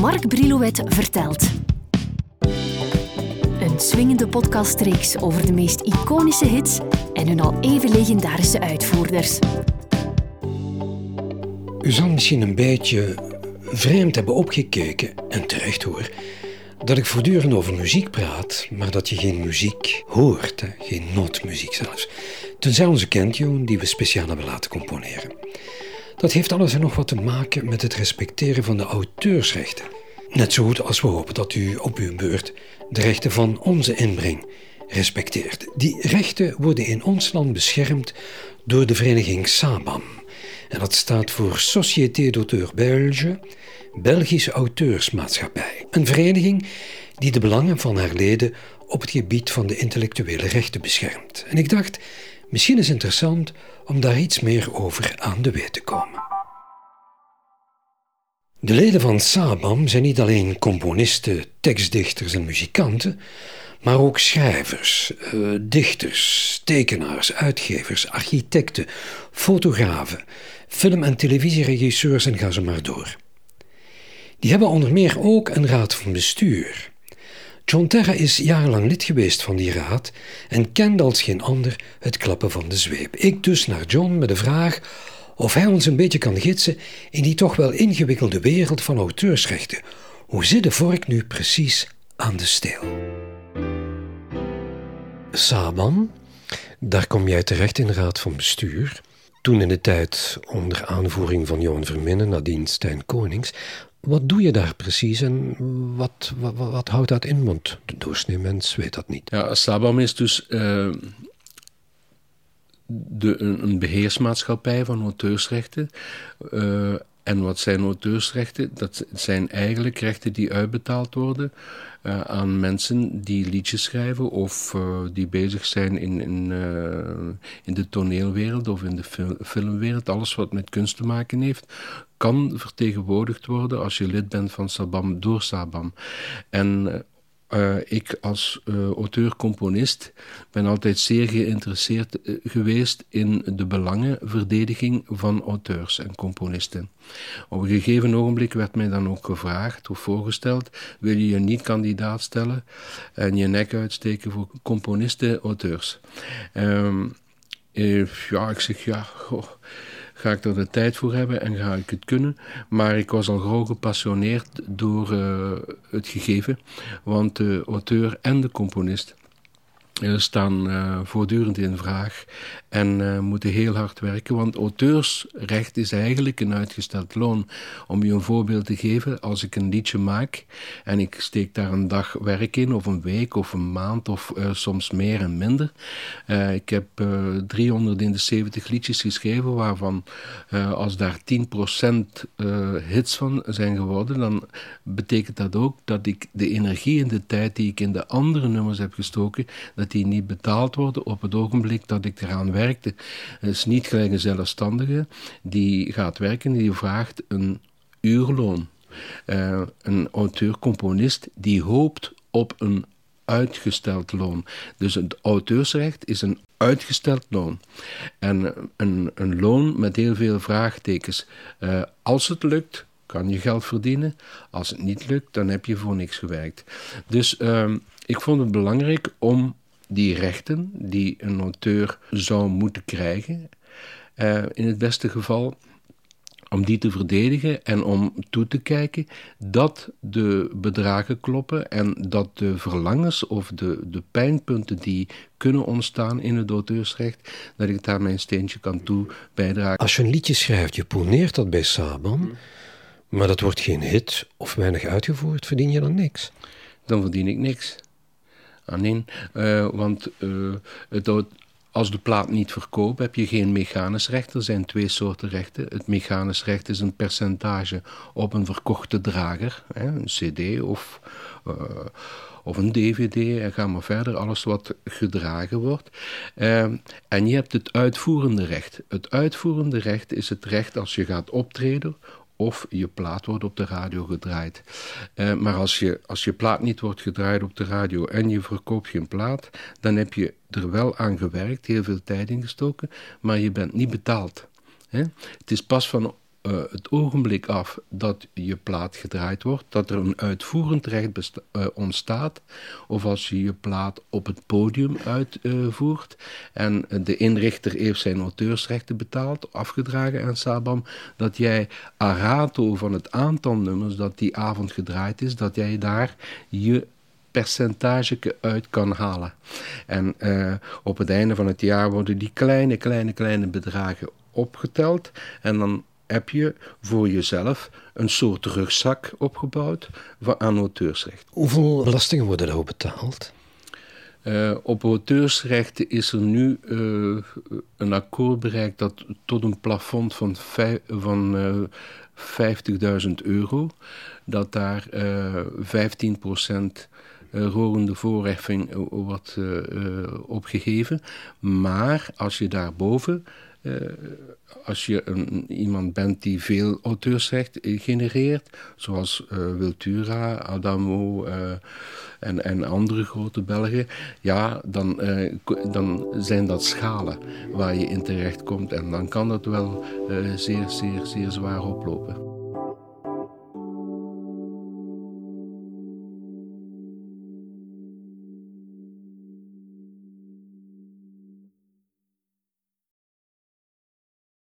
Mark Brilouet vertelt. Een swingende podcastreeks over de meest iconische hits en hun al even legendarische uitvoerders. U zal misschien een beetje vreemd hebben opgekeken, en terecht hoor, dat ik voortdurend over muziek praat, maar dat je geen muziek hoort, hè? geen nootmuziek zelfs. Tenzij onze Kentjoen die we speciaal hebben laten componeren. Dat heeft alles en nog wat te maken met het respecteren van de auteursrechten. Net zo goed als we hopen dat u op uw beurt de rechten van onze inbreng respecteert. Die rechten worden in ons land beschermd door de vereniging SABAM. En dat staat voor Société d'Auteurs Belge, Belgische Auteursmaatschappij. Een vereniging die de belangen van haar leden op het gebied van de intellectuele rechten beschermt. En ik dacht, misschien is het interessant om daar iets meer over aan de weet te komen. De leden van Sabam zijn niet alleen componisten, tekstdichters en muzikanten, maar ook schrijvers, uh, dichters, tekenaars, uitgevers, architecten, fotografen, film- en televisieregisseurs en ga ze maar door. Die hebben onder meer ook een raad van bestuur. John Terra is jarenlang lid geweest van die raad en kende als geen ander het klappen van de zweep. Ik dus naar John met de vraag of hij ons een beetje kan gidsen in die toch wel ingewikkelde wereld van auteursrechten. Hoe zit de vork nu precies aan de steel? Saban, daar kom jij terecht in de raad van bestuur. Toen in de tijd onder aanvoering van Johan Verminnen, nadien Stijn Konings. Wat doe je daar precies en wat, wat, wat houdt dat in? Want de doorsnee mens weet dat niet. Ja, Sabam is dus uh, de, een, beheersmaatschappij van auteursrechten. Uh, en wat zijn auteursrechten? Dat zijn eigenlijk rechten die uitbetaald worden uh, aan mensen die liedjes schrijven of uh, die bezig zijn in, in, in de toneelwereld of in de fil filmwereld. Alles wat met kunst te maken heeft, kan vertegenwoordigd worden als je lid bent van Sabam door Sabam. En uh, ik als uh, auteur-componist ben altijd zeer geïnteresseerd uh, geweest in de belangenverdediging van auteurs en componisten. Op een gegeven ogenblik werd mij dan ook gevraagd of voorgesteld: wil je je niet kandidaat stellen en je nek uitsteken voor componisten-auteurs? Um, ja, ik zeg ja. Ga ik er de tijd voor hebben en ga ik het kunnen. Maar ik was al gauw gepassioneerd door uh, het gegeven, want de auteur en de componist staan uh, voortdurend in vraag en uh, moeten heel hard werken. Want auteursrecht is eigenlijk een uitgesteld loon. Om je een voorbeeld te geven, als ik een liedje maak en ik steek daar een dag werk in, of een week, of een maand, of soms meer en minder. ik heb 370 liedjes geschreven, waarvan als daar 10% hits van zijn geworden, dan betekent dat ook dat ik de energie en de tijd die ik in de andere nummers heb gestoken, dat die niet betaald worden op het ogenblik dat ik eraan werkte. Is niet gelijk een zelfstandige die gaat werken, die vraagt een uurloon. Uh, een auteur-componist die hoopt op een uitgesteld loon. Dus het auteursrecht is een uitgesteld loon. En een, een loon met heel veel vraagtekens. Uh, als het lukt, kan je geld verdienen. Als het niet lukt, dan heb je voor niks gewerkt. Dus uh, ik vond het belangrijk om die rechten die een auteur zou moeten krijgen, uh, in het beste geval, om die te verdedigen en om toe te kijken dat de bedragen kloppen en dat de verlangens of de, de pijnpunten die kunnen ontstaan in het auteursrecht, dat ik daar mijn steentje kan toe bijdragen. Als je een liedje schrijft, je poneert dat bij Saban, maar dat wordt geen hit of weinig uitgevoerd, verdien je dan niks? Dan verdien ik niks aan. Uh, want het, als de plaat niet verkoopt, heb je geen mechanisch recht. Er zijn twee soorten rechten. Het mechanisch recht is een percentage op een verkochte drager, hè, een CD of, uh, of een DVD. En ga maar verder, alles wat gedragen wordt. En je hebt het uitvoerende recht. Het uitvoerende recht is het recht als je gaat optreden of je plaat wordt op de radio gedraaid. Uh, maar als je, als je plaat niet wordt gedraaid op de radio en je verkoopt geen plaat, dan heb je er wel aan gewerkt, heel veel tijd ingestoken, maar je bent niet betaald. Hè? Het is pas van uh, het ogenblik af dat je plaat gedraaid wordt, dat er een uitvoerend recht uh, ontstaat, of als je je plaat op het podium uitvoert en de inrichter heeft zijn auteursrechten betaald, afgedragen aan Sabam, dat jij arato van het aantal nummers dat die avond gedraaid is, dat jij daar je percentage uit kan halen. En uh, op het einde van het jaar worden die kleine, kleine, kleine bedragen opgeteld. En dan heb je voor jezelf een soort rugzak opgebouwd aan auteursrecht. Hoeveel belastingen worden daarop betaald? Uh, op auteursrechten is er nu uh, een akkoord bereikt dat tot een plafond van, van uh, 50.000 euro, dat daar 15% rorende voorheffing wordt opgegeven. Maar als je daarboven als je een, iemand bent die veel auteursrecht genereert, zoals uh, Wiltura, Adamo uh, en, en andere grote Belgen, ja, dan, dan zijn dat schalen waar je in terecht komt en dan kan dat wel zeer, zeer, zeer zwaar oplopen.